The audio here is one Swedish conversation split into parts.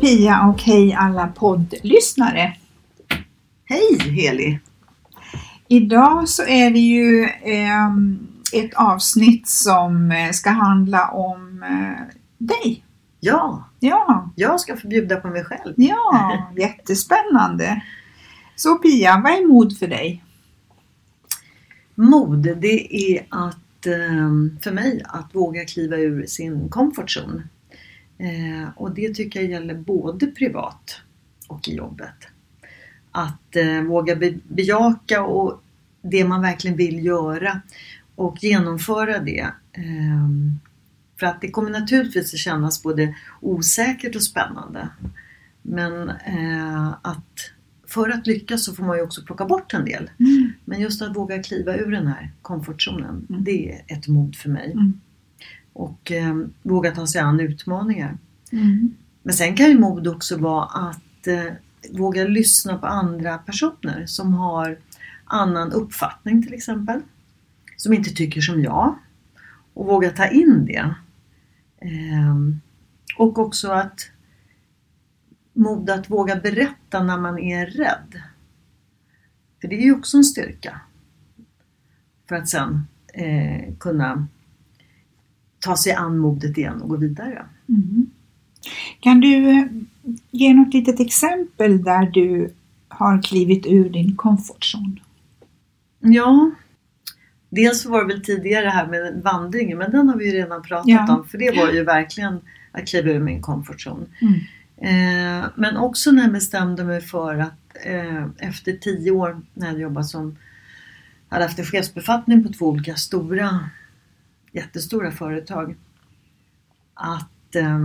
Pia och hej alla poddlyssnare. Hej Heli! Idag så är det ju eh, ett avsnitt som eh, ska handla om eh, dig. Ja, Ja, jag ska förbjuda på mig själv. ja, jättespännande. Så Pia, vad är mod för dig? Mod, det är att eh, för mig att våga kliva ur sin comfort zone. Eh, och det tycker jag gäller både privat och i jobbet. Att eh, våga be bejaka och det man verkligen vill göra och genomföra det. Eh, för att det kommer naturligtvis att kännas både osäkert och spännande. Men eh, att för att lyckas så får man ju också plocka bort en del. Mm. Men just att våga kliva ur den här komfortzonen, Mm. det är ett mod för mig. Mm. Och eh, våga ta sig an utmaningar. Mm. Men sen kan ju mod också vara att eh, våga lyssna på andra personer som har annan uppfattning till exempel. Som inte tycker som jag. Och våga ta in det. Ehm, och också att mod att våga berätta när man är rädd. För det är ju också en styrka. För att sen eh, kunna ta sig an modet igen och gå vidare. Mm. Kan du eh, ge något litet exempel där du har klivit ur din comfort zone? Ja, dels var det väl tidigare här med vandringen, men den har vi ju redan pratat Ja. om. För det var ju verkligen att kliva ur min comfort zone. Mm. Eh, men också när jag bestämde mig för att eh, efter tio år när jag jobbat som hade haft en chefsbefattning på två olika stora, jättestora företag. Att eh,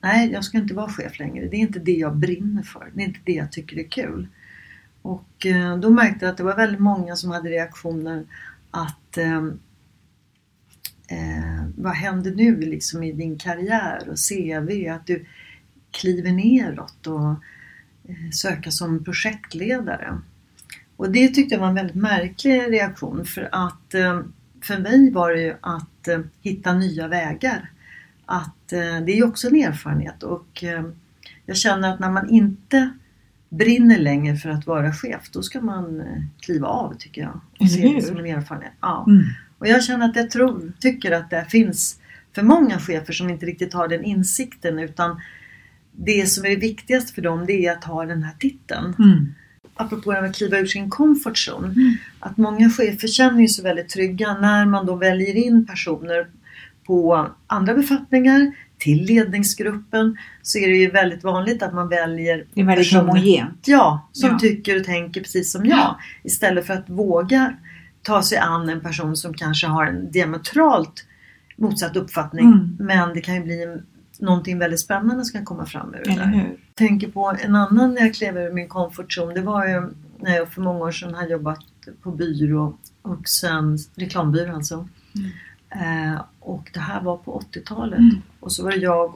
nej, jag ska inte vara chef längre. Det är inte det jag brinner för. Det är inte det jag tycker är kul. Och eh, då märkte jag att det var väldigt många som hade reaktioner att ehm, eh, vad händer nu liksom i din karriär och CV? Att du kliver neråt och eh, söka som projektledare. Och det tyckte jag var en väldigt märklig reaktion för att eh, för mig var det ju att eh, hitta nya vägar. Att eh, det är ju också en erfarenhet och eh, jag känner att när man inte brinner längre för att vara chef, då ska man kliva av tycker jag. Och se det som en erfarenhet. Ja. Mm. Och jag känner att jag tror, tycker att det finns för många chefer som inte riktigt har den insikten utan det som är det viktigaste för dem det är att ha den här titeln. Mm. Apropå det här med att kliva ur sin comfort zone. Mm. Att många chefer känner ju sig väldigt trygga när man då väljer in personer på andra befattningar till ledningsgruppen så är det ju väldigt vanligt att man väljer Det är väldigt homogent. Ja, som Ja. tycker och tänker precis som jag. Ja. Istället för att våga ta sig an en person som kanske har en diametralt motsatt uppfattning. Mm. Men det kan ju bli en- någonting väldigt spännande som kan komma fram ur det Eller där. hur? tänker på en annan när jag klev ur min comfort zone. Det var ju när jag för många år sedan hade jobbat på byrå och sen reklambyrå alltså. Eh, och det här var på 80-talet. Mm. Och så var det jag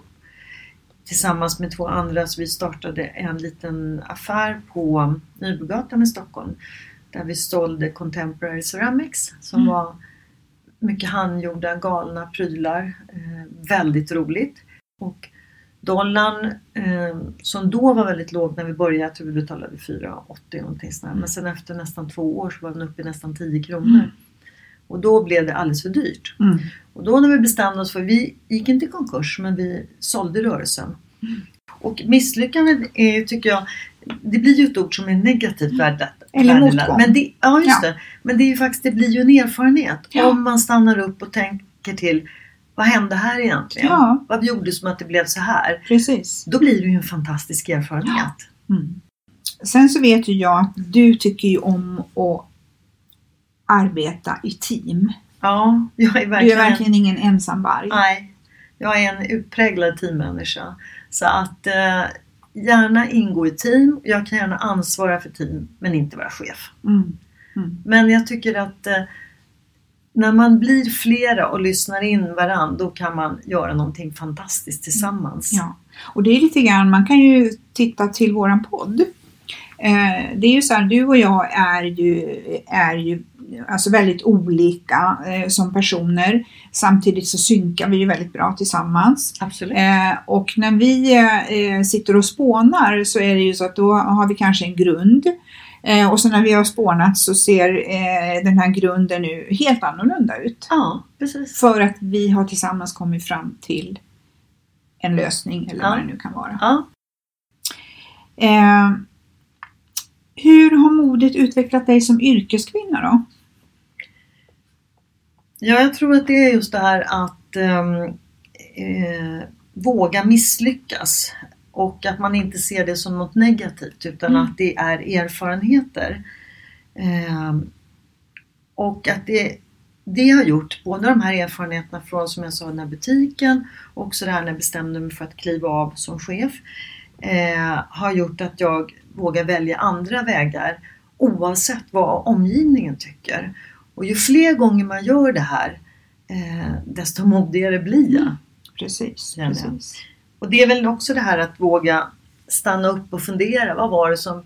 tillsammans med två andra så vi startade en liten affär på Nybrogatan i Stockholm. Där vi sålde Contemporary Ceramics som Mm. var mycket handgjorda galna prylar. Eh, väldigt roligt. Och dollarn eh, som då var väldigt låg när vi började, jag tror vi betalade 4,80 någonting sånt där. Men sen efter nästan två år så var den uppe i nästan 10 kronor. Mm. Och då blev det alldeles för dyrt. Mm. Och då när vi bestämde oss för, vi gick inte i konkurs men vi sålde rörelsen. Och misslyckandet är tycker jag, det blir ju ett ord som är negativt värdelat. Eller värdelat. motgång. Men det, ja just Ja. det. Men det är ju faktiskt, det blir ju en erfarenhet. Ja. Om man stannar upp och tänker till, vad hände här egentligen? Ja. Vad gjorde som att det blev så här? Precis. Då blir det ju en fantastisk erfarenhet. Mm. Sen så vet ju jag att du tycker ju om att arbeta i team. Ja, jag är Du verkligen... är verkligen ingen ensamvarg. Nej, jag är en utpräglad teammänniska. Så att eh, gärna ingå i team. Jag kan gärna ansvara för team men inte vara chef. Mm. Mm. Men jag tycker att eh, när man blir flera och lyssnar in varandra då kan man göra någonting fantastiskt tillsammans. Ja, och det är lite grann, man kan ju titta till våran podd. Eh, det är ju så här, du och jag är ju, är ju alltså väldigt olika eh, som personer. Samtidigt så synkar vi ju väldigt bra tillsammans. Absolut. Eh, och när vi eh, sitter och spånar så är det ju så att då har vi kanske en grund. Eh, och så när vi har spånat så ser eh, den här grunden nu helt annorlunda ut. Ja, precis. För att vi har tillsammans kommit fram till en lösning eller Ja. vad det nu kan vara. Ja. Eh, hur har modet utvecklat dig som yrkeskvinna då? Ja, jag tror att det är just det här att ehm, eh, våga misslyckas. Och att man inte ser det som något negativt utan Mm. att det är erfarenheter. Ehm, och att det, det har gjort, både de här erfarenheterna från som jag sa den här butiken och också det här när jag bestämde mig för att kliva av som chef. Eh, har gjort att jag vågar välja andra vägar oavsett vad omgivningen tycker. Och ju fler gånger man gör det här eh, desto modigare blir jag. Precis. Gärna. precis. Och det är väl också det här att våga stanna upp och fundera. Vad var det som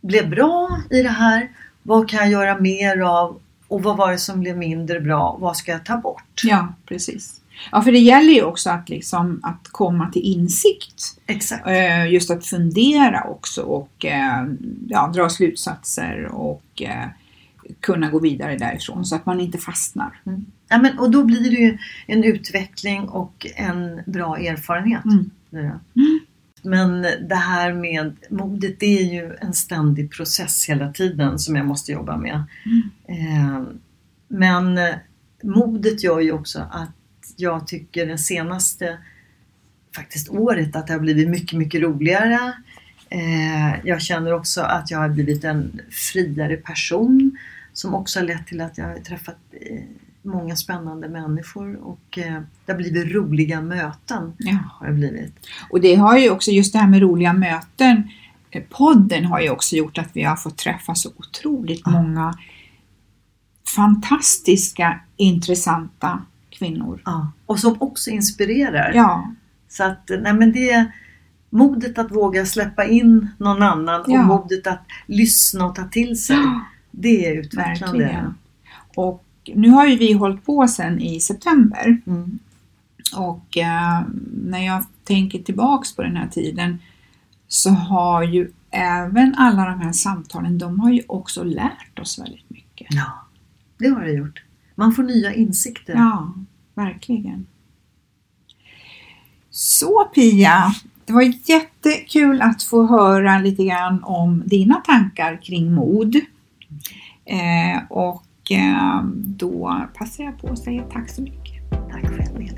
blev bra i det här? Vad kan jag göra mer av? Och vad var det som blev mindre bra? Vad ska jag ta bort? Ja, precis. Ja, för det gäller ju också att, liksom, att komma till insikt. Exakt. Eh, just att fundera också och eh, ja, dra slutsatser och eh, kunna gå vidare därifrån så att man inte fastnar. Ja, men, och då blir det ju en utveckling och en bra erfarenhet. Mm. det. Men det här med modet, det är ju en ständig process hela tiden som jag måste jobba med. Eh, men eh, modet gör ju också att jag tycker det senaste faktiskt året att det har blivit mycket, mycket roligare. Eh, jag känner också att jag har blivit en friare person som också har lett till att jag har träffat eh, många spännande människor och eh, det har blivit roliga möten. Ja. Har det blivit. Och det har ju också, just det här med roliga möten, eh, podden har ju också gjort att vi har fått träffa så otroligt många fantastiska, intressanta kvinnor. Ja. Och som också inspirerar. Ja, Så att, nej men det är modet att våga släppa in någon annan Ja. och modet att lyssna och ta till sig. Det är utvecklande. verkligen. Och nu har ju vi hållit på sedan i september Mm. och eh, när jag tänker tillbaks på den här tiden så har ju även alla de här samtalen, de har ju också lärt oss väldigt mycket. Ja, det har det gjort. Man får nya insikter. Ja, verkligen. Så Pia, det var jättekul att få höra lite grann om dina tankar kring mod. Eh, och Eh, då passar jag på att säga tack så mycket. Tack själv Elin.